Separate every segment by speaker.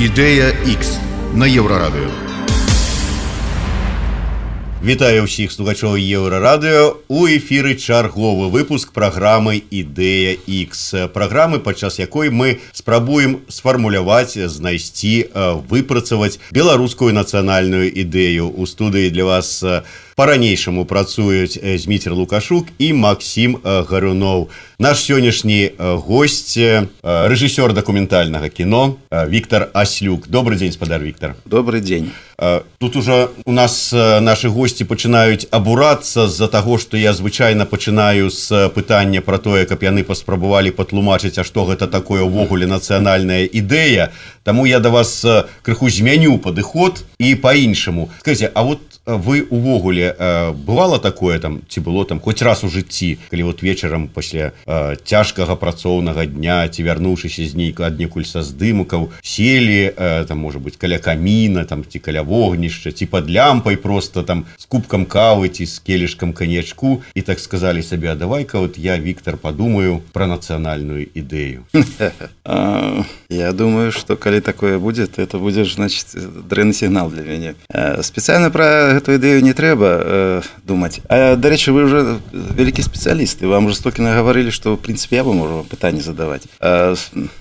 Speaker 1: Ідэя X на еўрарадыё.
Speaker 2: Вітаю ўсіх слухачоў еўрарадыё у эфіры чарговы выпуск праграмы ідэя X праграмы падчас якой мы спрабуем сфармуляваць знайсці выпрацаваць беларускую нацыянальную ідэю у студыі для вас по-ранейшаму працуюць зміцер лукашук і Макссім гаруноў наш сённяшні гость рэжысёр дакументальнага кіно Віктор аслюк. Добрый дзень спадар Віктор.
Speaker 3: Добрый дзень
Speaker 2: тут уже у нас наши гости пачынаюць абурацца з-за таго что я звычайно пачынаю з пытання про тое каб яны паспрабавалі патлумачыць А что гэта такое увогуле нацыянальная ідэя Таму я до да вас крыху змяню падыход і по-іншаму скажите А вот вы увогуле бывало такое там ці было там хоть раз у жыцці калі вот вечарам пасля цяжкага працоўнага дня ці вярнуўшыся з нейка аднекуль са здымукаў селі там может быть каля каміна там ці каля вогнішча ці под лямпай просто там с кубкам кавы ці с келішкам канечку і так сказали сабе давай-ка вот я Віктор подумаю про нацыянальную ідэю
Speaker 3: я думаю что калі такое будет это будешь значит дрэнны сігнал для мяне. Спецыяльна про гэту ідэю не трэба думаць А дарэчы вы уже вялікі спецыялісты вам жестокі нагаварылі что в принципе я бы можу пытанне задаваць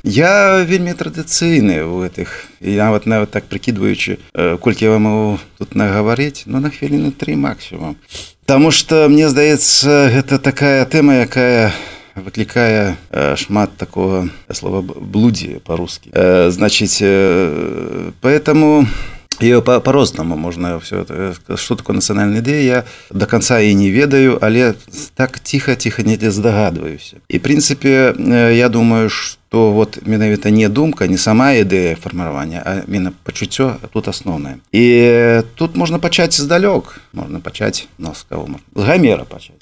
Speaker 3: я вельмі традыцыйны у гэтых і нават нават так прыкідваючы колькі я вам могу тут нагаварыць но на хвіліны три максимум. Таму что мне здаецца гэта такая тэма якая выклікае шмат такого слова блудзе по-русски. Значитчыць поэтому ее по-рознаму можна все что такое нацыянальная ідэя я до конца і не ведаю але так тихо тихо не здагадваюся і прынцыпе я думаю что то вот менавіта не думка не сама ідэя фарміравання а мена пачуццё тут асноўнае і тут можна пачаць здалёк можна пачаць но з кого з гамера пачаць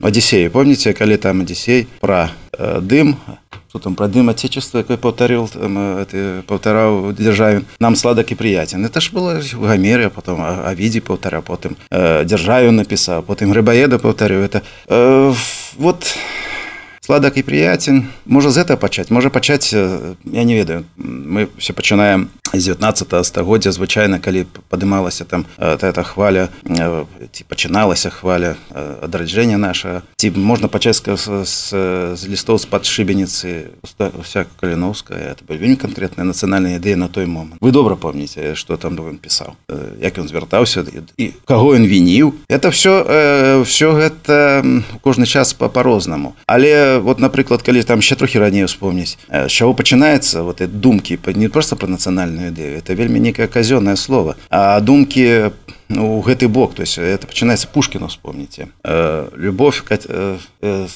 Speaker 3: адзісею помніце калі там адзісей пра э, дым что там про дым отечества якой паўтарил паўтараў дзяржаве нам сладак і прыяцен это ж было в гамере потом а відзе паўтара потым э, дзяржавю напісаў потым рыбаеда паўтарю это э, вот сладак і прыяцен можа з гэта пачаць можа пачаць я не ведаю. Мы все пачынаем з 19 стагоддзя звычайна калі падымалася там эта хваля ці пачыналася хваля адраджэння наша. Ці можна пачаць з, з, з лістоў з-пад шыбеніцы вся каліновская это вельмі канкрэтная нацыянальная ідэя на той момант вы добра помніце что там он пісаў як ён звяртаўся і каго ён вініў это все все гэта кожны час па-рознаму але вот напрыклад калі там ще трохі раней успомніць з чаго пачынаецца вот думкі не просто про нацыянальную ідэю это вельмі некае казённое слово а думкі ну, гэты бок то есть это пачынаецца пушкіну вспомните. Э, любовь к, э,
Speaker 4: э,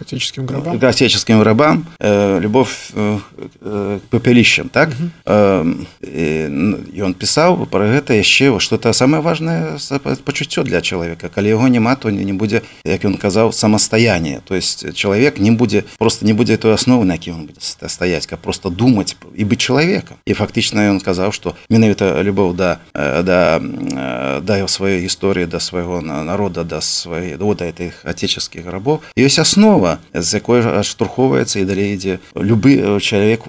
Speaker 4: отеческим гробам
Speaker 3: к отеческим гробам э, любовь э, к папялищам так? Угу. э, он пісаў про гэта яшчэ что-то самое важное пачуццё для человека. Калі яго няма то не будзе як ён казаў самастаяние то есть человек не будзе просто не будзе той основы на які он будет стаять как просто думать і быть человеком. І фактычна ён казаў что менавіта любоў да да да сваёй гісторыі да свайго народа да свае да гэтых отеческіх рабоў ёсць аснова з якой адштурхоўваецца і далей ідзе любы чалавек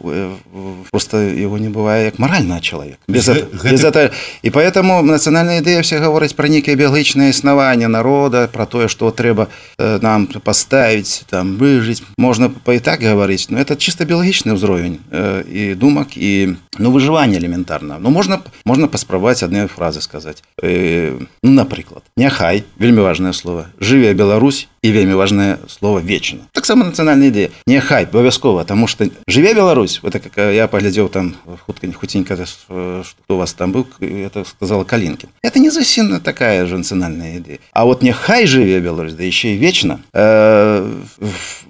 Speaker 3: просто его не бывае як маральна чалавек без, Г без гэта... і поэтому нацыянальная ідэя все гавораць пра нейкае біялагічнае існаванне народа про тое что трэба нам паставіць там выжыць можна па і так гаварыць но это чисто біялагічны ўзровень і думак і ну выжыванне элементарна ну можна можна паспрабаваць адны фразы сказаць ну, напрыклад няхай вельмі важное слово жыве Беларусь і вельмі важное слово вечна таксама нацыянальная ідэя няхай абавязкова тому что жыве Беларусь вот как я паглядзеў там хутка не хуценька что у вас там быў это сказала калінкі это не зусім такая же нацыянальная ідэя А вот няхай жыве Беларусь да еще і вечна э,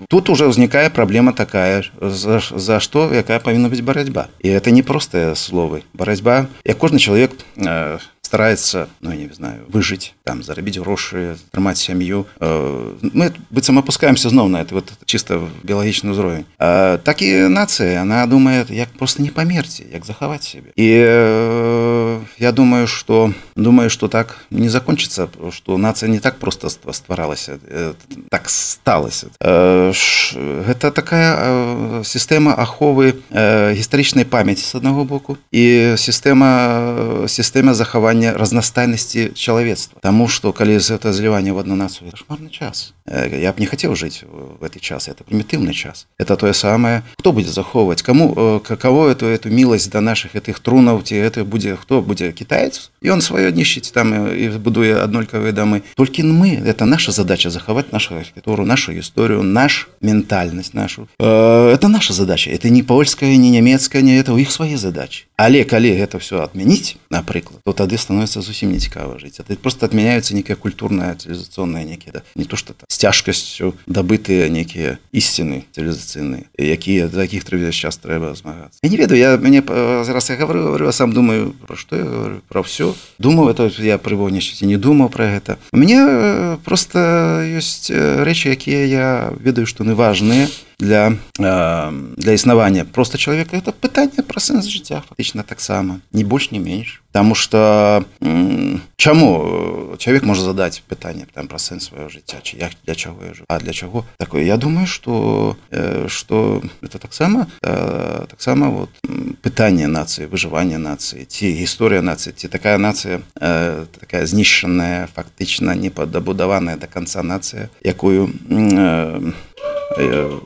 Speaker 3: тут уже ўзнікае праблема такая за, за что якая павінна быць барацьба і это не простыя словы барацьба як кожны чалавек э, старается ну я не знаю выжить там зарабіць грошы трымаць сям'ю э, мы быццам опускаемся зноў на это вот чисто біялагічны ўзровень так і нацыя она думает як просто не памерці як захаваць себе і э, я думаю что думаю что так не закончится что нация не так просто стваралася так сталася гэта такая сістэма аховы гістарычнай памяці з аднаго боку і сістэма сістэма захавання разнастайнасці чалавецтва Таму што калі з гэта зліванне в одну нацыю шмарны час я б не хацеў жыць в этой час это прымітыўны час это тое самае хто будзе захоўваць кому каково эту эту міласць да наших гэтых трунаў ці это будзе хто будзе кітаец ён сваё нішчыць там і будуе аднолькавыя дамы толькі мы это наша задача захаваць нашу архітектуру нашу гісторыю наш ментальнасць нашу э, это наша задача это не польская не нямецкая не это у іх свае задачи Але калі гэта все адмяніць напрыклад то тады становится зусім не цікава жыць это просто адмяняются некая культурная цывілізацыйная некія да не то что с цяжкасцю дабытыя некія ісціны цывілізацыйныя якія таких трэба сейчас трэба змагацца я не ведаю я мяне зараз я говорю говорю сам думаю про что я говорю про все думаю это я прывонішчыць не думаў про гэта мне э, просто ёсць рэчы якія я ведаю што не важныя для э, для існавання просто человека. Это пытанне про сэнс жыцця фактычна таксама не больш не менш потому что чаму человек можа задать пытанне там про сэнс свайго жыцця чи як для чаго я жу а для чаго такое? Я думаю что что это таксама таксама вот пытанне нацыі выжывання нацыі ці гісторыя нацыі ці такая нацыя такая знішчаная фактычна не падабудаваная до конца нацыя якую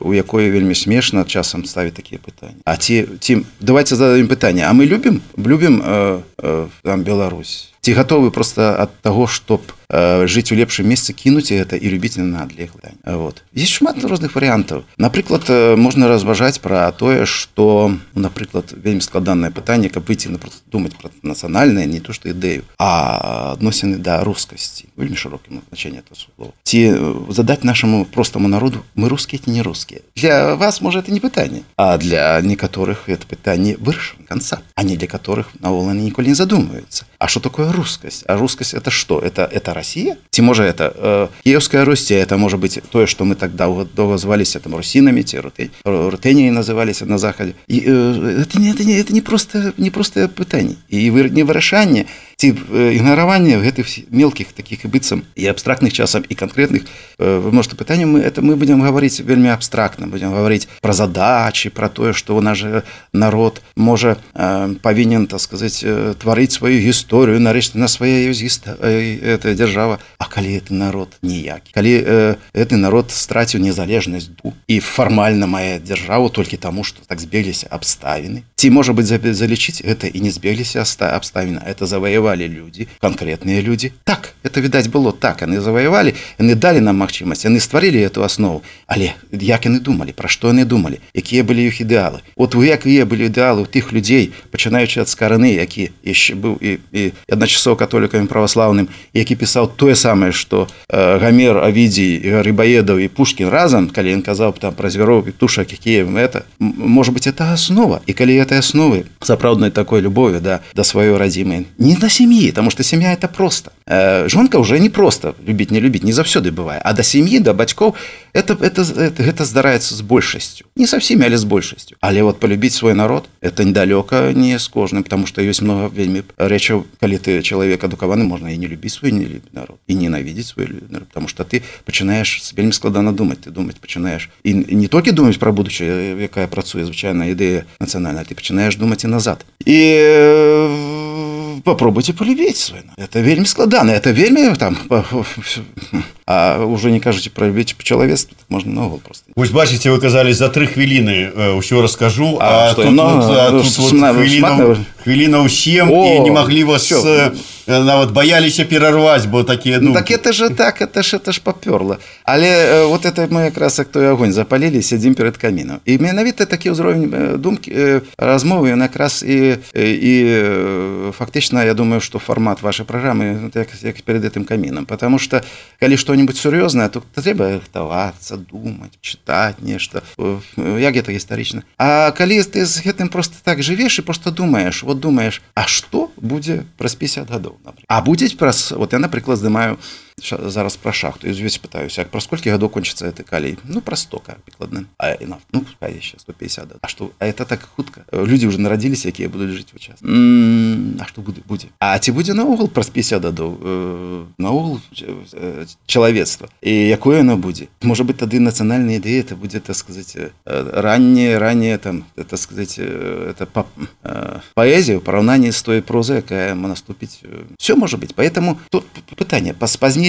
Speaker 3: у якой вельмі смешна часам ставіць такія пытанні. А ці ці давайте зададим пытанне. А мы любім любім э, э, там Беларусь? Ці гатовы просто ад таго чтоб э, жыць у лепшым месцы кінуць гэта і любіць на адлеглы вот есть шмат розных варыянтаў напрыклад э, можна разважаць пра тое что напрыклад вельмі складанае пытанне каб выйти на думаць про нацыянальнае не то что ідэю а адносіны да рускасці вельмі шырокім значение это слова ці э, задать нашаму простому народу мы рускія ці не рускія для вас можа это не пытанне а для некаторых это пытанне вырашан конца а не для которых навол ніколі не задумываются А что такое русскость а русскость это что это это россия. Ці можа это э, киевская русти это может быть тое что мы тогда долго звались там русинами те рутении назывались на заходе. И э, это не это не это не просто не просто и вы не вырашанне ці ігнараванне гэтых мелкіх таких і быццам і абстрактных часам і конкретных вы можете пытанне мы это мы будем говорить вельмі абстрактна будем говорить про задачи про тое что у нас же народ можа э, павінен так сказать тварыць сваю гісторыю нарэшце на свае эта держава А калі это народ ніякі калі э, гэты народ страціў незалежнасць ду і фармальна мае державу толькі таму что так збегліся абставіны ці можа быть залічыць гэта і не збегліся абставіна это заваяваць завоевали люди конкретные люди. Так это відаць было так. Они завоевали яны дали нам магчымасць яны стварылі эту основу. Але як яны думали про что яны думали? Якія были іх ідэалы вот у якія были ідэалы у тых людзей пачынаючы ад скараны які яшчэ быў і, і адначасова католікамі праваслаўным які пісаў тое самае что э, гамер авідзій рыбаедаў і пушкін разам калі ён казаў там пра звяроў і тушак якія это может быть это основа. І калі этой основы сапраўднай такой любові да да сваёй радзімы не на семьи, потому что семья это просто. Э, жонка уже не просто любить, не любить, не завсёды бывае. А до семьи, до бацькоў это, это, это, это здараецца з большасцю. Не со всеми, але з большасцю. Але вот полюбить свой народ это недалёка не з кожным, потому что ёсць много вельмі рэчаў, калі ты чалавек адукаваны, можна і не любіць свой не любіць народ і ненавідзець свой народ, потому что ты пачынаеш вельмі складана думаць, ты думаць пачынаеш і не толькі думаць пра будучае, якая працуе звычайная ідэя нацыянальная, ты пачынаеш думаць і назад. І попробуйте полюбить свой это вельмі складана это вельмі там а уже не кажаце про любіць по-чалавецтву так можна наогул просто
Speaker 2: Вось бачыце вы казалі за тры хвіліны ўсё расскажу
Speaker 3: а, а тут,
Speaker 2: ну, тут, тут, тут, хвіліна, хвіліна ўсім і не маглі вас все нават баяліся перарваць бо такія
Speaker 3: ну. Так это же так это ж это ж папёрла але вот это мы якраз як той огонь запалілі сядзім перед камінам і менавіта такі ўзровень думкі размовы ён якраз і і фактычна я думаю что формат вашай праграмы як, як перед этим камінам потому что калі что-нибудь сур'ёзнае то трэба рыхтавацца думаць чытаць нешта як это гістарычна А калі ты з гэтым просто так жывеш і просто думаешь вот думаешь А что будзе праз 50 гадоў А будзе праз вот я напрыклад здымаю зараз пра шахту. І звесь пытаюсь як праз колькі гадоў кончыцца гэты калей ну пра 100 прыкладна а і нафт. Ну яшчэ 150 а што а это так хутка? Людзі уже нарадзіліся якія будуць жыць у час. А што будзе будзе а ці будзе наогул праз 50 гадоў наогул чалавецтва і якое оно будзе можа быть тады нацыянальная ідэя это будзе так сказать раннее ранее там это сказать это па, паэзія ў параўнанні з той прозы якая наступіць все можа быть поэтому тут пытанне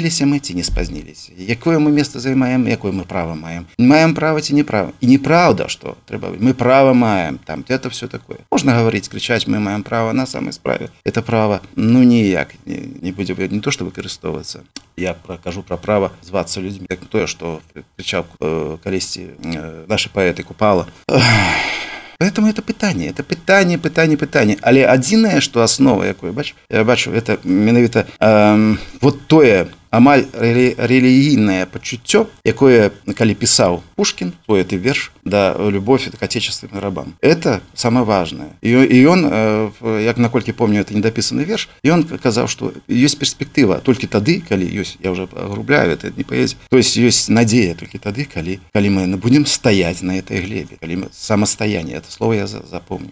Speaker 3: паспазніліся мы ці не спазніліся якое мы место займаем якое мы права маем маем права ці не права і неправда что трэба мы права маем там это все такое можна гаварыць крычаць мы маем права на самой справе это право ну ніяк не, не будзе не то что выкарыстоўвацца я прокажу про права звацца людзьмі як тое что крычаў э, калісьці э, наши паэты купала поэтому это пытанне это пытанне пытанне пытанне але адзінае что основа якое бач я бачу это менавіта э, вот тое амаль рэлігійнае пачуццё якое калі пісаў пушкин свой ты верш да любовь к отечественным рабам это самое важное. І ён як наколькі помню это недапісаны верш ён казаў что есть перспектыва толькі тады калі ёсць я уже грубляю это не паэзі то есть ёсць надзея толькі тады калі калі мы будем стаять на этой глебе калі мы самастаяние это слово я запомню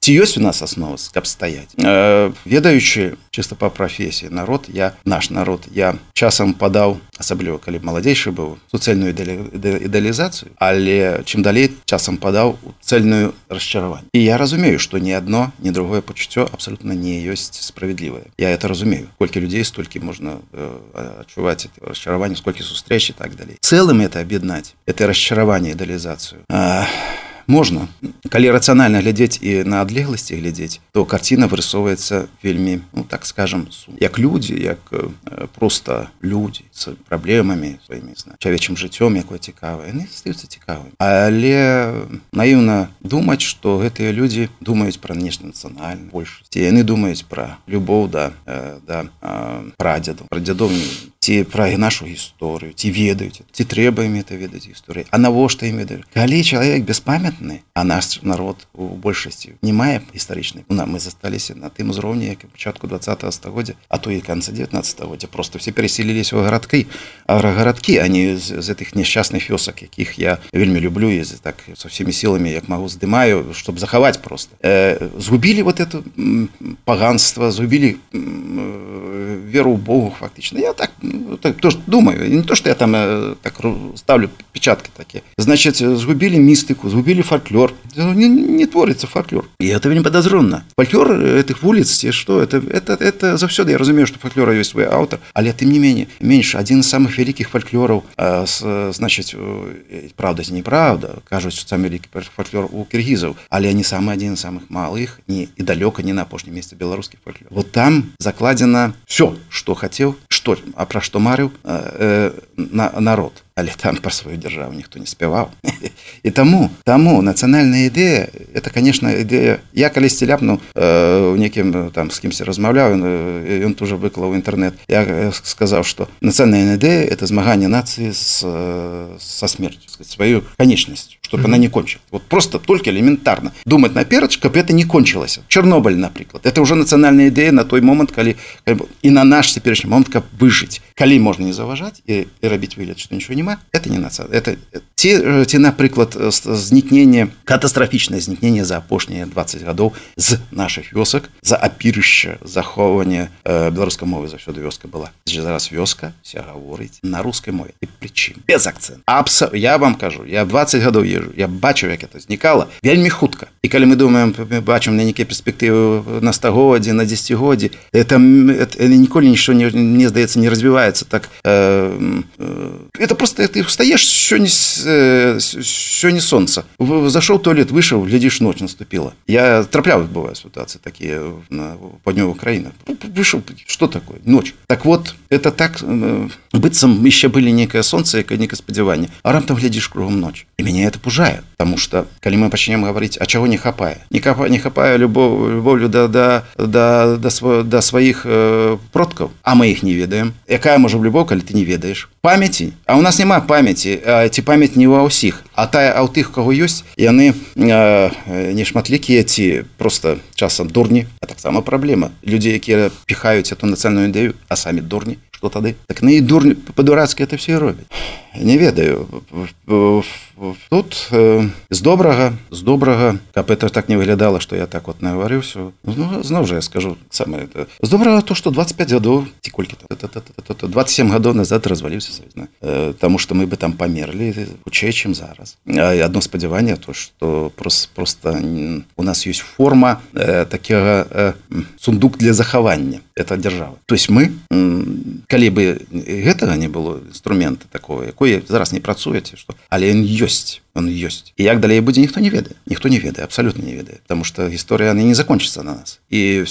Speaker 3: ці ёсць у нас аснова каб стаять э, ведаючы чисто по професіі народ я наш народ я часам падаў асабліва калі маладзейшы быў суцэльную ідэалізацыю але чым далей часам падаў у цельную расчараванне і я разумею что ні одно ні другое пачуццё абсолютно не ёсць справядлівае я это разумею. Колькі людзей столькі можна э, адчуваць расчараванне сколькі сустрэчы так далей цэлым это аб'яднаць это расчараванне ідэалізацыю а можна калі рацыянальна глядзець і на адлегласці глядзець то карціна вырысоўваецца вельмі ну так скажем як людзі як просто людзі з праблемамі сваімі чалавечым жыццём якое цікавае яны стаюцца цікавым але наіўна думаць што гэтыя людзі думаюць пра нешта нацыянальна большасці яны думаюць пра любоў да да прадзеду пра дзядоўню ці пра нашу гісторыю ці ведаюць ці трэба ім это ведаць гісторыі а навошта ім ведаю калі чалавек беспамятны памятны а наш народ у большасці не мае гістарычнай на мы засталіся на тым узроўні як і пачатку два стагоддзя а то і канца 19 годдзя просто все переселіліся ў гарадкі гарадкі они з, з гэтых няшчасных вёсак якіх я вельмі люблю і так со всеми сіламі як магу здымаю чтобы захаваць просто. Э, згубілі вот это паганство згубілі веру богу фактычна. Я так, ну, так то думаю не то что я там э, так ставлю печатки такие значит згубілі містыку згубілі фольклор не, не творится фольклор и это вельмі подозронно фольклор этих вулиц и что это это это заўсёды я разумею что фольклора есть свой автор але тым не менее меньше один из самых великих фольклоров э, с, значит правда неправда кажуць сам великий фольклор у киргизов але они самый один из самых малых не и далёка не на апошнім месте беларускі фольклор вот там закладено все что хотел что а про что марыў э, э, на народ але там про сваю дзяржаву ніхто не спяваў і таму таму нацыянальная ідэя это конечно ідэя я калісьці ляпну у э, некім там з кімсьці размаўляю ён тоже выклаў інтэрнет я сказаў что нацыянальная ідэя это змаганне нацыі с со смертью сваю канечнасць чтобы она не кончила вот просто только элементарно. Думать наперад каб это не кончылася чернобыль напрыклад это уже нацыянальная ідэя на той момант калі і на наш цяперашні момант каб выжыць калі можна не заважаць і, і рабіць выгляд что ничего няма это не нацыя это ці ці напрыклад знікнення катастрафічнае знікнення за апошнія 20 гадоў з наших вёсак за апірышча захоўвання э, беларускай мовы заўсёды вёска была зараз вёска вся гаворыць на рускай мове. І прычым без акцент абса я вам кажу я 20 гадоў езжу я бачу як это знікала вельмі хутка і калі мы думаем бачым на нейкія перспектывы на стагоддзі на десятгоддзі это, это, это ніколі нічого не мне здаецца не развіваецца так э, э, это просто ты встаешь сёння сёння солнца зашел туалет вышел глядишь ночь наступила я трапляю бывают ситуации такие на поднёвых краінах вышел что такое ночь так вот это так быццам еще были некое солнце якое некое спадзяванне а раптам глядишь кругом ночь и меня это пужае потому что калі мы пачнем говорить а чего не хапае не капа не хапае любов любовлю да да да да сво да сваіх э, продкаў а мы их не ведаем якая можа любоў калі ты не ведаеш памяти а у нас няма памяти ці памяць не ва ўсіх а тая а ў тых кого ёсць яны э, не шматлікія ці просто часам дурні а таксама праблема людзей якія піхаюць эту нацыянальную ідэю а самі дурні что тады так на і дурні па-дурацкі это все робяць не ведаю Тут э, з добрага з добрага. Каб это так не выглядала что я так вот наварыўся ну, зноў жа я скажу самое это з добрага то что 25 гадоў ці колькі 27 гадоў назад разваліўся э, тому что мы бы там памерлі хутчэй чым зараз. Одно спадзяванне то что просто просто у нас есть форма э, такого э, сундук для захавання. Это держава то есть мы калі бы гэтага не было інструмента такого якое зараз не працуеце что але ёсць Гость он ёсць і як далей будзе ніхто не ведае ніхто не ведае абсолютно не ведае потому что гісторыя не закончыцца на нас і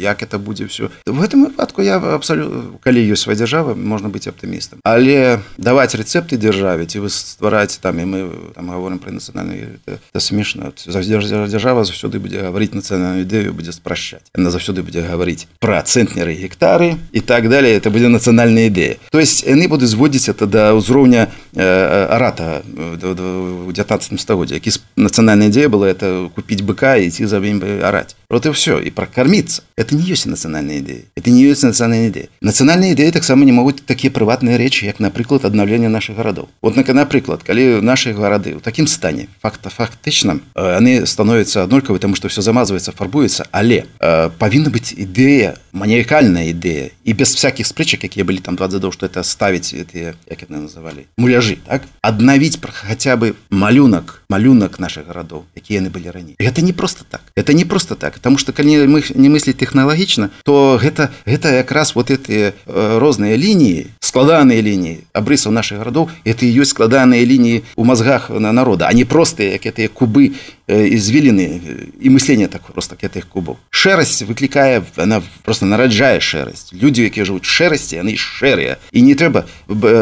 Speaker 3: як это будзе все в этом выпадку я абсолютно калі ёсць свая дзяржава можна быць аптымістам але даваць рэцэпты дзяржаве ці вы ствараць там і мы там говорим про нацыянальную это смешна дзяржава заўсёды будзе гаварыць нацыянальную ідэю будзе спрашчаць она заўсёды будзе гаварыць про цэнтнеры гектары і так далее это будзе нацыянальная ідэя то есть яны будуць зводзіць это да ўзроўня арата у 19 стагоддзе які нацыянальная ідзея была это купіць быка і ці за ім араць вот і все і прокарміцца это не ёсць нацыянальная ідэя это не ёсць нацыянальная ідэя нацыянальная ідэя таксама не могуць такія прыватныя рэчы як напрыклад аднаўлення наших гарадоў вот на напрыклад калі наши гарады ў такім стане факта фактычна яны становятся аднолькавы тому что все замазваецца фарбуецца але э, павінна быць ідэя маніякальная ідэя і без всяких спрэчак якія былі там 20 гадоў что это ставіць это як это называлі муляжы так аднавіць про хаця бы малюнак малюнак наших гарадоў якія яны былі раней это не просто так это не просто так потому что калі мы не мысліць тэхналагічна то гэта гэта якраз вот эти э, розныя лініі складаныя лініі абрысаў наших гарадоў это і ёсць складаныя лініі у мазгах на народа а не простыя як это кубы извилины і мыслення так просто гэтых кубаў шэрасць выклікае она просто нараджае шэрасць людзі якія жывуць шэрасці яны шэрыя і не трэба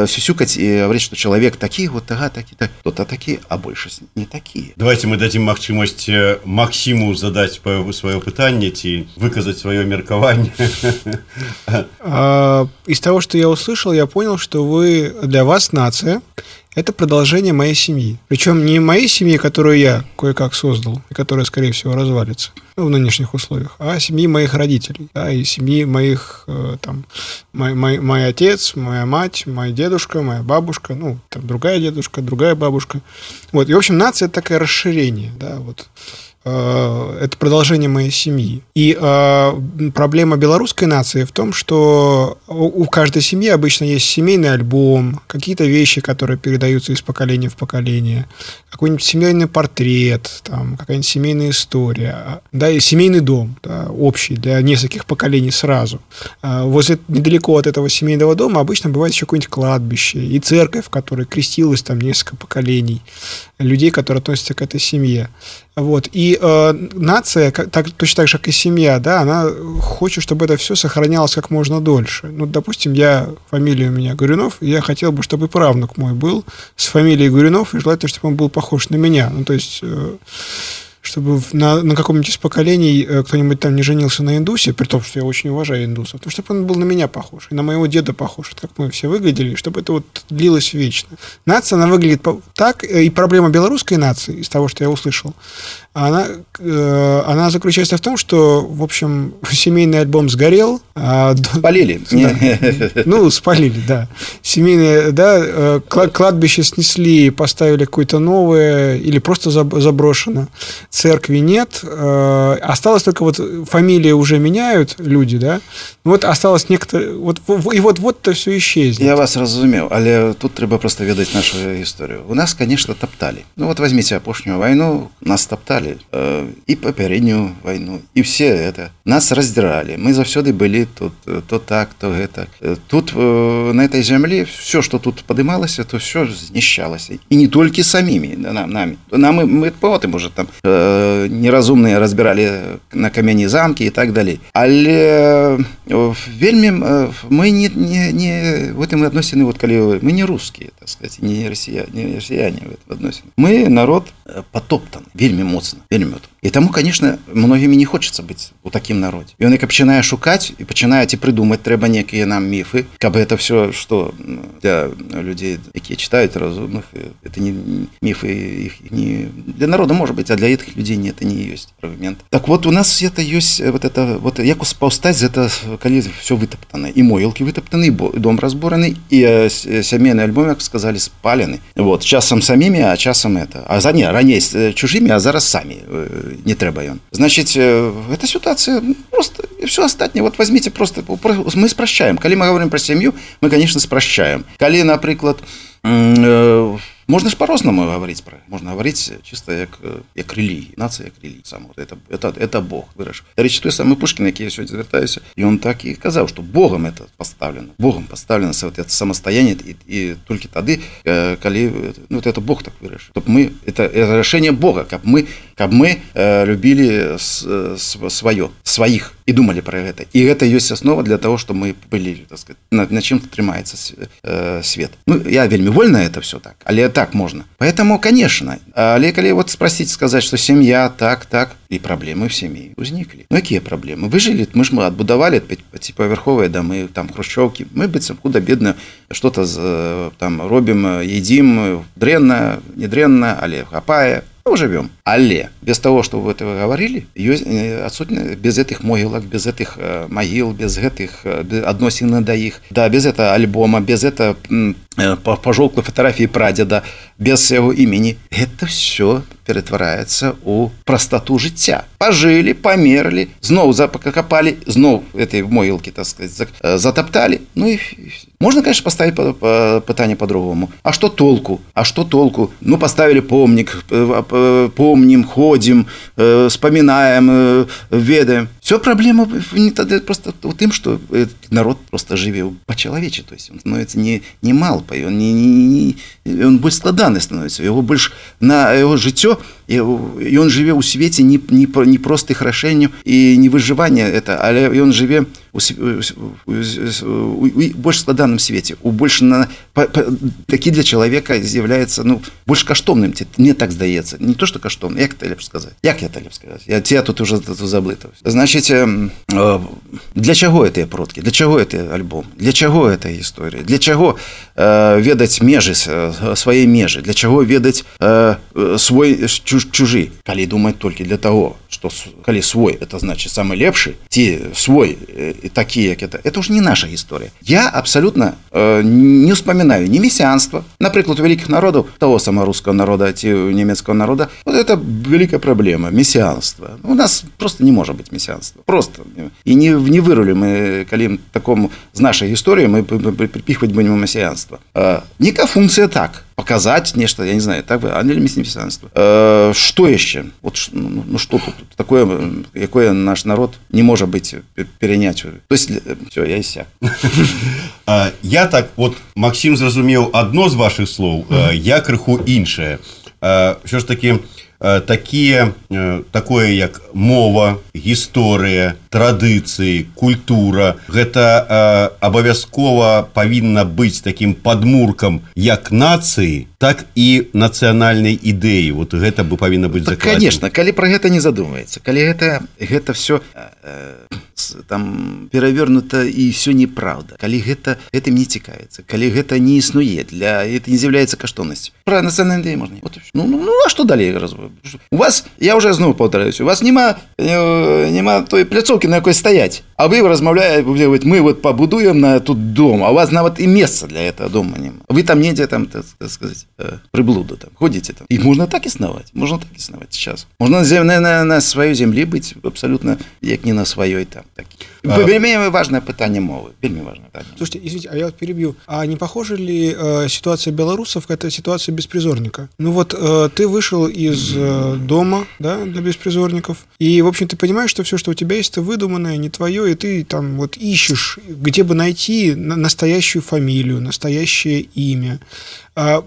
Speaker 3: сюсюкаць і гаварыць што чалавек такі вот тага такі так то-то такі а большасць не такія
Speaker 2: давайте мы дадзім магчымасць Макссіму задаць па сваё пытанне ці выказаць сваё меркаванне
Speaker 4: из того что я услышал я понял что вы для вас нация это продолжение моей семьи. Причем не моей семьи, которую я кое-как создал, и которая, скорее всего, развалится ну, в нынешних условиях, а семьи моих родителей, да, и семьи моих, э, там, мой, мой, мой отец, моя мать, моя дедушка, моя бабушка, ну, там, другая дедушка, другая бабушка. Вот, и, в общем, нация – это такое расширение, да, вот. Э, это продолжение моей семьи. И э, проблема белорусской нации в том, что у каждой семьи обычно есть семейный альбом, какие-то вещи, которые передаются из поколения в поколение, какой-нибудь семейный портрет, там, какая-нибудь семейная история, да, и семейный дом, да, общий для нескольких поколений сразу. Э, возле недалеко от этого семейного дома обычно бывает еще какое-нибудь кладбище и церковь, в которой крестилось там несколько поколений людей, которые относятся к этой семье. Вот. И э, нация, так, точно так же, как и семья, да, она хочет, чтобы это все сохранялось как можно дольше. Ну, допустим, я, фамилия у меня Горюнов, я хотел бы, чтобы правнук мой был с фамилией Горюнов, и желательно, чтобы он был похож на меня. Ну, то есть... Э, чтобы на, на каком-нибудь из поколений э, кто-нибудь там не женился на индусе, при том, что я очень уважаю индусов, то чтобы он был на меня похож, и на моего деда похож, как мы все выглядели, чтобы это вот длилось вечно. Нация, она выглядит так, э, и проблема белорусской нации, из того, что я услышал, она, э, она заключается в том, что, в общем, семейный альбом сгорел.
Speaker 3: А, спалили.
Speaker 4: Да. Ну, спалили, да. Семейное, да, кладбище снесли, поставили какое-то новое, или просто заброшено церкви нет, э, осталось только вот фамилии уже меняют люди, да, ну вот осталось некоторые, вот, и вот вот это все исчезнет.
Speaker 3: Я вас разумеў, але тут трэба просто ведаць нашу историю. У нас, конечно, топтали. Ну вот возьмите апошнюю войну, нас топтали, э, и папярэднюю войну, и все это. Нас раздирали, мы заўсёды были тут, то так, то это. Тут э, на этой земле все, что тут подымалось, то все знищалось. И не только самими, да, нами. Нам, мы, мы потым уже там э, неразумныя разбіралі на камяні замкі і так далей але вельмі мы не не не в этом адносіны вот калі мы не русские так сказать не россия не россияне адносіны мы народ потоптан вельмі моцна вельмі і таму конечно многімі не хочется быць у такім народе ён і пачынае шукаць і пачынае ці прыдумаць трэба некія нам міфы каб это все что для людзей якія читают разумных это не міфы их не для народа может быть а для этих людей не это не есть аргумент так вот у нас это ёсць вот это вот як паўстаць это калі все вытаптаны і могілкі вытаптаны бо дом разбураны і сямейны альбом як сказали спалены вот часам самімі а часам это а за не раней чужымі а зараз самі не трэба ён значит эта ситуация просто все астатніе вот возьмите просто мы спрашчаем калі мы говорим про сям'ю мы конечно спрашчаем калі напрыклад в Можно ж по-розному говорить про можно говорить чисто як як релігії нація як релігія сам это это это Бог выраш речь той самый Пушкин які я сьогодні звертаюся і он так і казав что Богом это поставлено Богом поставлено вот это самостояние и, и только тады калі ну вот это Бог так выраш чтобы мы это, это решение Бога как мы как мы э, любили с, с, свое своих и думали про это и это есть основа для того что мы были так на, на чем трымается э, свет ну я вельмі вольно это все так але так можно. Поэтому, конечно, але калі вот спросить, сказать, что семья так, так, и проблемы в семье возникли. Ну, какие проблемы? Вы жили, мы же мы отбудовали пятиповерховые домы, там, хрущевки, мы, быцем, худо-бедно что-то там робим, едим, дренно, не дренно, але хапая, ну, живем. Але без того, что вы это говорили, отсутствие без этих могилок, без этих могил, без этих относин до их, да, без этого альбома, без этого пожелклой фотографии прадеда, без его имени, это все ператвараецца у прастату жыцця пажылі памерлі зноў запакапалі зноў этой могілкі так сказать затапталі ну і можно конечно поставить пытанне по-другому а что толку а что толку ну поставили помнік помнім ходзім вспоминаем ведаем все проблема просто у тым что народ просто жыве по-чалавече то есть он становится не не мал па ён не, не, не он больш складаны становится его больш на его жыццё і ён жыве ў свеце не, не, не простых рашэнняў і не выжывання это але ён жыве больш складаным свеце у больш на такі для чалавека з'яўляецца ну больш каштоўным ці мне так здаецца не то что каштоўна як ты лепш сказаць як я леп сказаць я тебя тут уже заблытаў значит для чаго гэтыя продкі для чаго это альбом для чаго эта гісторыя для чаго э, ведаць межы свае межы для чаго ведаць э, свой чуж, чужы калі думаць толькі для того что калі свой это значит самый лепшы ці свой і такі як это это уже не наша гісторыя я абсолютно э, не успоминаю не мессианства напрыклад вялікіх народаў того сама русского народа ці нямецкого народа вот это великая проблема мессианства у нас просто не может быть мессианства просто і не не вырули мы калі такому з нашай гісторыі мы припихваць будем мессианства э, нека функция так показать нешта я не знаю так вы анельміснепісанства э, что яшчэ вот ну, ну что тут такое якое наш народ не можа быть перенять то есть все я ся
Speaker 2: я так вот Максим зразумеў одно з ваших слоў я крыху іншае що ж таки такія такое як мова гісторыя традыцыі культура. Гэта абавязкова павінна быць таким подмуркам як нацыі так і нацыянальнай ідэі. Вот гэта бы павінна быць
Speaker 3: так, конечно калі про гэта не задумваецца калі гэта гэта все э, там перавернута і все неправда. Калі гэта гэтым не цікавіцца. Калі гэта не існуе для это не з'яўляецца каштоўнасць про нацыянальныя можна вот, ну, ну, ну а что далей раз у вас я уже зноў паўтараюсь у вас няма э, няма той пляцоўкі на якой стаять а вы размаўляе мы вот пабудуем на тут дом а у вас нават і месца для этого дома няма. Вы там недзе там так сказать э, приблуда там ходите там. І можна так існаваць можна так існаваць сейчас. Можна на, на, на сваёй землі быць абсолютно як не на сваёй там так а... вельмі важное пытанне мовы вельмі важное пытанне.
Speaker 4: слушайте извините а я вот перебью. А не похожа ли э, ситуация белорусов это ситуация беспризорника ну вот э, ты вышел из э, дома да для беспризорников и в общем ты понимаешь что все что у тебя есть это выдуманное не твое и ты там вот ищешь где бы найти настоящую фамилию настоящее имя. а,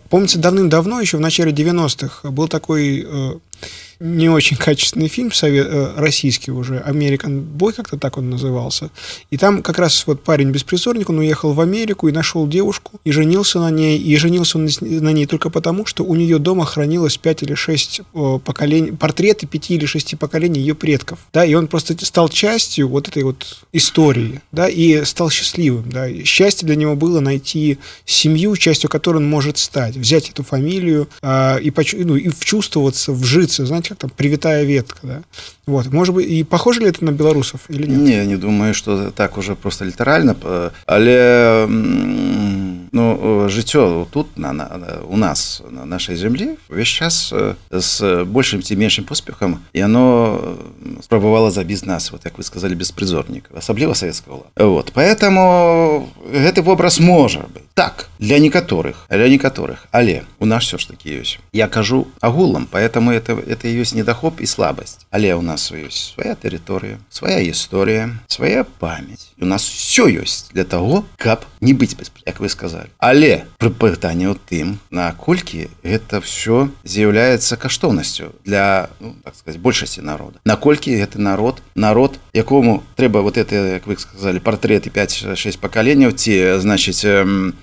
Speaker 4: помните давным-давно еще в начале 90-х был такой э, не очень качественный фильм совет, э, российский уже, American Boy, как-то так он назывался. И там как раз вот парень-беспризорник, он уехал в Америку и нашел девушку, и женился на ней. И женился он на ней только потому, что у нее дома хранилось пять или шесть поколений, портреты пяти или шести поколений ее предков. Да, и он просто стал частью вот этой вот истории, да, и стал счастливым, да. И счастье для него было найти семью, частью которой он может стать, взять эту фамилию а, и, ну, и вчувствоваться, вжиться, знаете, как там привитая ветка, да. Вот, может быть, и похоже ли это на белорусов или нет?
Speaker 3: Не, не думаю, что так уже просто литерально, але ну, жыццё тут на, на, у нас на нашай зямлі увесь час з большим ці меншым поспехам яно спрабавала забіць нас вот як вы сказали беспрызорнік асабліва савецкага вот поэтому гэты вобраз можа быть так для некаторых для некаторых але у нас все ж таки ёсць я кажу агулам поэтому это это ёсць недахоп і слабасць але у нас ёсць свая тэрыторыя свая гісторыя свая памяць у нас все ёсць для того каб не быць без як вы сказали Але пры пытанне ў тым наколькі гэта все з'яўляецца каштоўнасцю для ну, так сказать большасці народа. Наколькі гэты народ народ якому трэба вот это як вы сказали партреты 5-6 пакаленняў ці значыць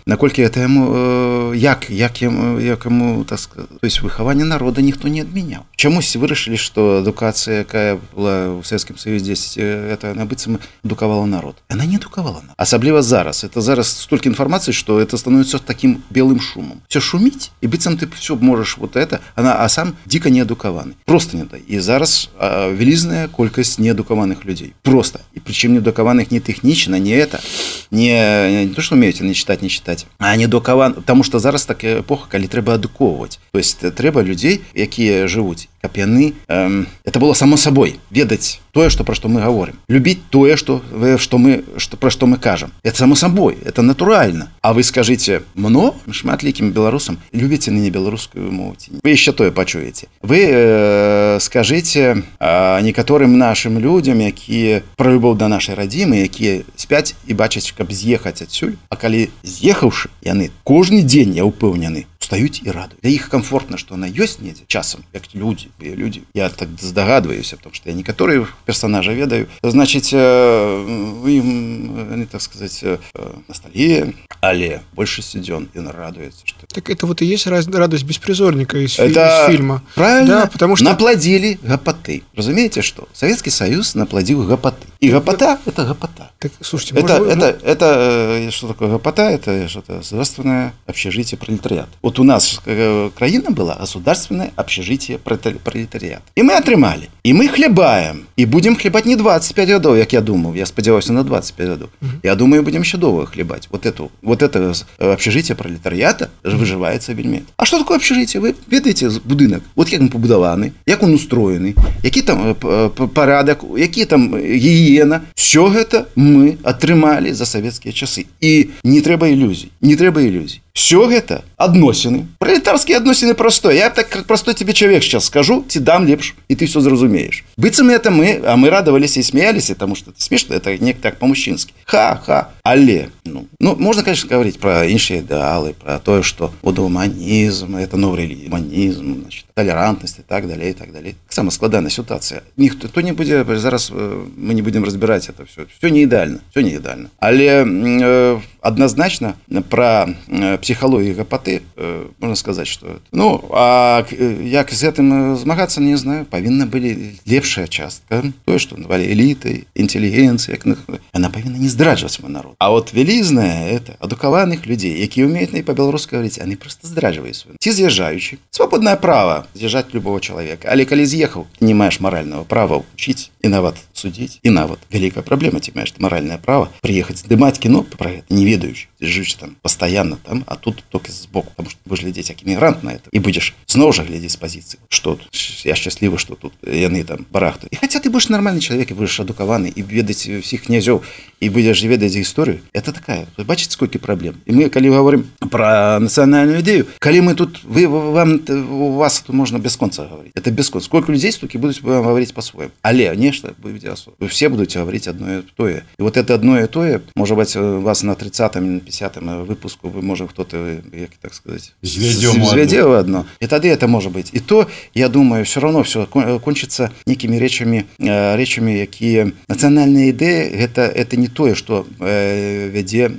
Speaker 3: наколькі это яму як як яму якому так сказать, то есть выхаванне народа ніхто не адмяняў. Чамусь вырашылі что адукацыя якая была у Светскім Союзе 10 это набыццам адукавала народ. Она не адукавала асабліва зараз. Это зараз столько інфармацыі что это становится таким белым шумом все шуміць і быццам ты все можешь вот это она а сам дико неадукаваны просто не дай і зараз вялізная колькасць неадукаваных людзей просто і прычым неадукаваных не тэхнічна не это не, не то что умеете не читать не читать а не дукаван потому что зараз такая эпоха калі трэба адукоўваць то есть трэба людзей якія жывуць каб яны эм, это было само сабой ведаць тое что пра што мы говорим любіць тое что вы что мы что пра што мы кажам это само сабой это натуральна А вы скажите мно шматлікім беларусам любіце не беларускую моці вы еще тое пачуеце вы э, скажите э, некаторым нашим людям якія пра любоў да нашай радзімы якія спяць і бачаць каб з'ехаць адсюль А калі з'ехаўшы яны кожны дзень я упэўнены устаюць і рады для іх комфортна что она ёсць недзе часам як люди люди я так здагадваюся потому что я некаторые персонажа ведаю значыць вы ім так сказать на столе але большасці дзён ён радуецца что
Speaker 4: так это вот и есть радость беспризорника из,
Speaker 3: это
Speaker 4: из фильма
Speaker 3: правильно да, потому что наплодили гопоты разумеете что Советский Союз наплодил гопоты и гопота это гопота
Speaker 4: так, слушайте
Speaker 3: это может, это это что такое гопота это что-то государственное общежитие пролетариат вот вот у нас э, краіна была государственное общежитие пролетариат і мы атрымалі і мы хлебаем і будем хлебать не 25 гадоў як я думаў я спадзяваўся на 25 гадоў я думаю будем еще доўга хлебать вот эту вот это э, общежитие пролетариата выживается вельмі А что такое общежитие вы ведаеце будынак вот як он побудаваны як он устроены які там э, парадак які там гіена все гэта мы атрымалі за савецкія часы і не трэба ілюзій не трэба ілюзій все гэта адносіны пролетарскія адносіны простой я так как простой тебе человек сейчас скажу ці дам лепш і ты все зразумеешь быццам это мы а мы радовались і смеялись потому что это смешно это не так по-мужчынски ха-ха але ну, ну можно конечно говорить про іншыя ідэалы про тое что удуманізм это новый религианізм толерантнасць и так далее и так далее самая складаная ситуация ніхто то не будзе зараз мы не будем разбирать это все все не ідэальна все не ідэальна але э, однозначно про психологію гапаты можна сказаць что ну а як з гэтым змагацца не знаю павінна былі лепшая частка тое что навалі эліты інтэлігенцыя она павінна не здраджваць мой народ А вот вялізная это адукаваных людзей якія умеюць на по-беларуску говорить они просто здраджваюць ці з'язджаючы свободное право з'язджаць любого человека але калі з'ехаў не маеш марального права учить і нават судзіць і нават вялікая праблема ці маеш маральное право приехать здымаць кіно про это не ведаючы жыць там постоянно там а тут только сбоку потому что будешь глядзець як эмігрант на это і будешь зноў жа глядзець з пазіцыі что я счастлівы что тут яны там барахту і хотя ты будешь нормальный человек і будешь адукаваны і ведаць всіх князёў і будешь ведаць гісторыю это такая бачыць сколько праблем і мы калі говорим про нацыянальную ідэю калі мы тут вы вам у вас тут можна бясконца говорить это бескон сколько людзей стукі будуць вам говорить по-своему але ці асобы все будуць гаварыць одно і тое і вот это одно і тое можа быть вас на 30 на 50 выпуску вы можа кто-то як так сказать звядзе одно. і тады это можа быть. І то я думаю все равно все э, кончится некімі речамі э, речамі якія нацыянальныя ідэі гэта это не тое что э, вядзе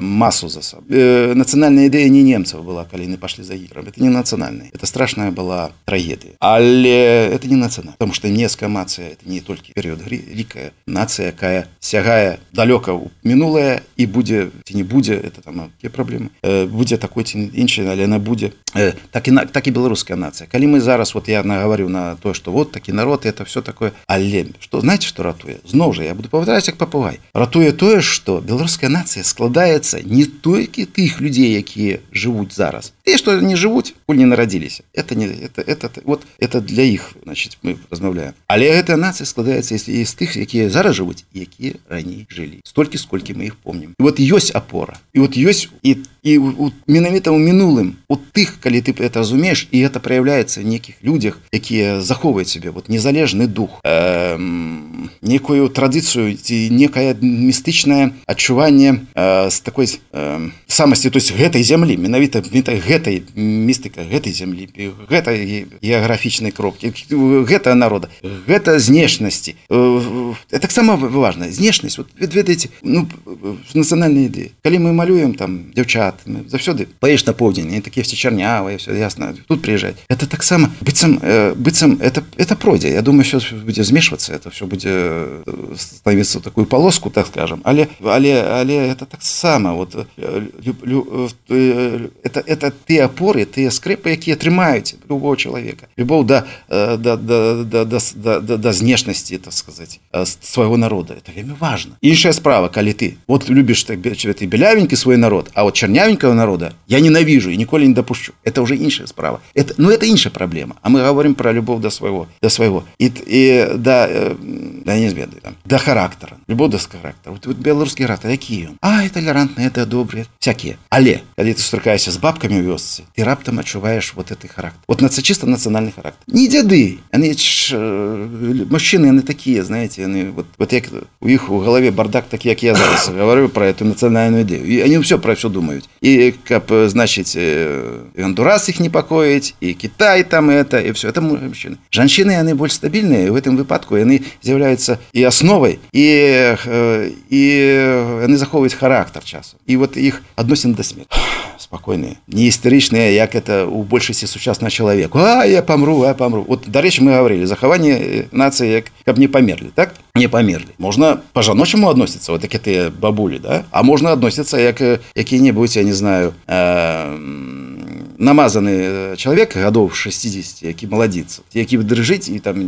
Speaker 3: масу за сабой нацыянальная ідэя не немцаў была калі яны пашлі за гітлером это не нацыянальная это страшная была трагедыя але это не нацыянальна потому что не скамацыя это не не толькі перыяд лікая нацыя якая сягае далёка ў мінулае і будзе ці не будзе это там праблемы э, будзе такой ці іншай але яна будзе э, так і на так і беларуская нацыя калі мы зараз вот я нагаварю на то что вот такі народ это все такое але что знаете что ратуе зноў жа я буду павтараць як папугай ратуе тое что беларуская нацыя складаецца не толькі тых людзей якія жывуць зараз Те, что не живут, коль не народились. Это не, это, это, вот это для их, значит, мы размовляем. Але эта нация складаецца из тых, якія зараз и якія раней жили. Столько, сколько мы их помним. И вот есть опора. И вот есть и і менавіта ў мінулым у тых калі ты это разумееш і это проявляецца некіх людзях якія захоўваюць себе вот незалежны дух э, некую традыцыю ці некае містычнае адчуванне э, з такой э, самасці то есть гэтай зямлі менавіта гэтай містыка гэтай зямлі гэтай геаграфічнай кропкі гэта народа гэта знешнасці э, таксама важна знешнасць вот ведаеце ну нацыянальныя ідэі калі мы малюем там дзяўчат Карпатами, завсюди. Поїдеш на південь, і таке всі чернявые все «А, ясно. Тут приїжджають. Це так само, бицем, э, бицем, это это пройде. Я думаю, що буде змішуватися, це все буде э, становиться в таку полоску, так скажем. Але, але, але это так само, вот э, лю, лю, это, это те опоры, те скрипы, які тримають любого чоловіка, любого до, до, до, до, до, до, до, до знешності, так сказать, свого народу. Це вельми важно. Інша справа, коли ти, от любиш так, ти білявенький свій народ, а от черня слюнявенького народа я ненавижу и ніколи не допущу. Это уже інша справа. Это, ну это інша проблема. А мы говорим про любовь до своего, до своего и і до, до, не знаю, до характера. Любовь до характера. Вот от білоруський характер, який він? А, толерантний, это добрые, всякие. Але, коли ты зустрікаєшся с бабками в вёсці, ти раптом відчуваєш вот этот характер. Вот наце, чисто національний характер. Не дяди, они ж, э, мужчини, вони такі, знаєте, вони, вот, вот як у них у голове бардак, так как я зараз говорю про эту национальную идею, и они все про все думают и, как, значит, э, Гондурас их непокоіць и Китай, там это и все это мужчины. Женщины, они более стабильные. в этом выпадку они являются и основой, и э, і яны захоўваюць характар часу і вот их относим до смерти. Спокойные, не истеричные, как это у большасці сучаснага чалавеку А я памру а, я памру вот дарэчы мы говорили, захаванне нации, как каб не померли, так? Не памерлі можна па-жаночаму адносіцца вот такі тыя бабулі да? А можно относиться, как какие-нибудь. я знаю, э, намазанный э, человек годов 60, які молодец, які дрыжыць і там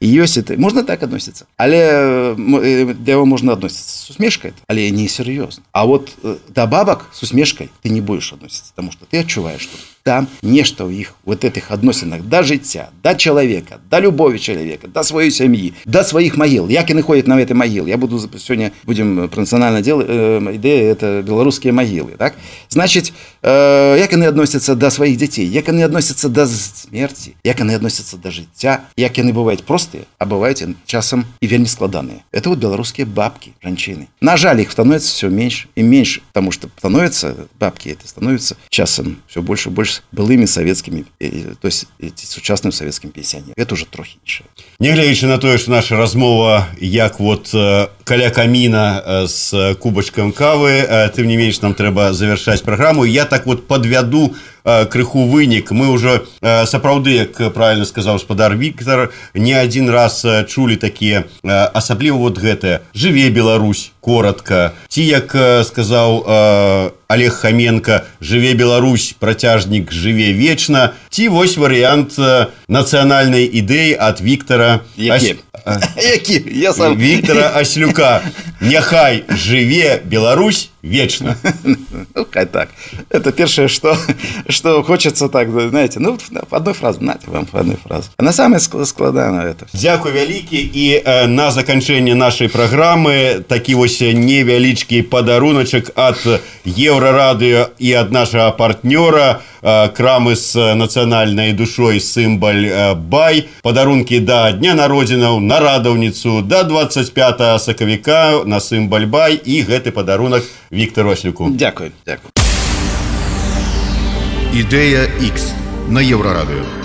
Speaker 3: і ёсць это можна так адносіцца але э, э, для яго можна адносіцца с усмешкой але не серьезно а вот до бабок с усмешкой ты не будешь относиться потому что ты адчуваешь что там нечто у их вот этих относинах до життя до человека до любови человека до своей семьи до своих могил. Як яны ходят на этой могил я буду сегодня будем профессионально делать э, идея это белорусские могилы так? Значит э, як яны относятся до да сваіх дзяцей як яны адносяцца да смерти як яны адносяцца да жыцця як яны бываюць простыя а бываюць часам і вельмі складаныя это вот беларускія бабки жанчыны на жаль их становится все меньше и меньше потому что становятся бабки это становится часам все больше больше больш былымі савецкімі то есть сучасным савецкім пенсіянер это уже трохі іншае
Speaker 2: Нягледзячы на тое что наша размова як вот каля каміна з кубачкам кавы тым не менш нам трэба завершаць праграму я так вот подвяду Крыху вынік. Мы уже сапраўды як правильно сказаў гаспадар Віктор не один раз чулі такія асабліва вот гэтае жыве Беларусь коротко ці як сказаў Олег хаменко жыве Беларусь працяжнік жыве вечна ці вось варыянт нацыянальнай ідэі от Віктора
Speaker 3: Які?
Speaker 2: Ас... Я сам... Віктора Аслюка Няхай жыве Беларусь вечна
Speaker 3: ну, хай так это першае что что хочется так знаете ну по одной фразе знаете вам по одной фразе а на самое складана это
Speaker 2: Дякую вялікі і э, на заканчэнне нашай праграмы такі вось невялічкі падаруначак ад еўрарадыё і ад нашага партнёра э, крамы з нацыянальнай душой сімбаль э, бай падарункі да дня народзінаў на радаўніцу да 25 сакавіка на сімбаль бай і гэты падарунак Віктор Ослюку
Speaker 3: Дякую, дякую.
Speaker 1: Ідэя X на Еўрарадыё.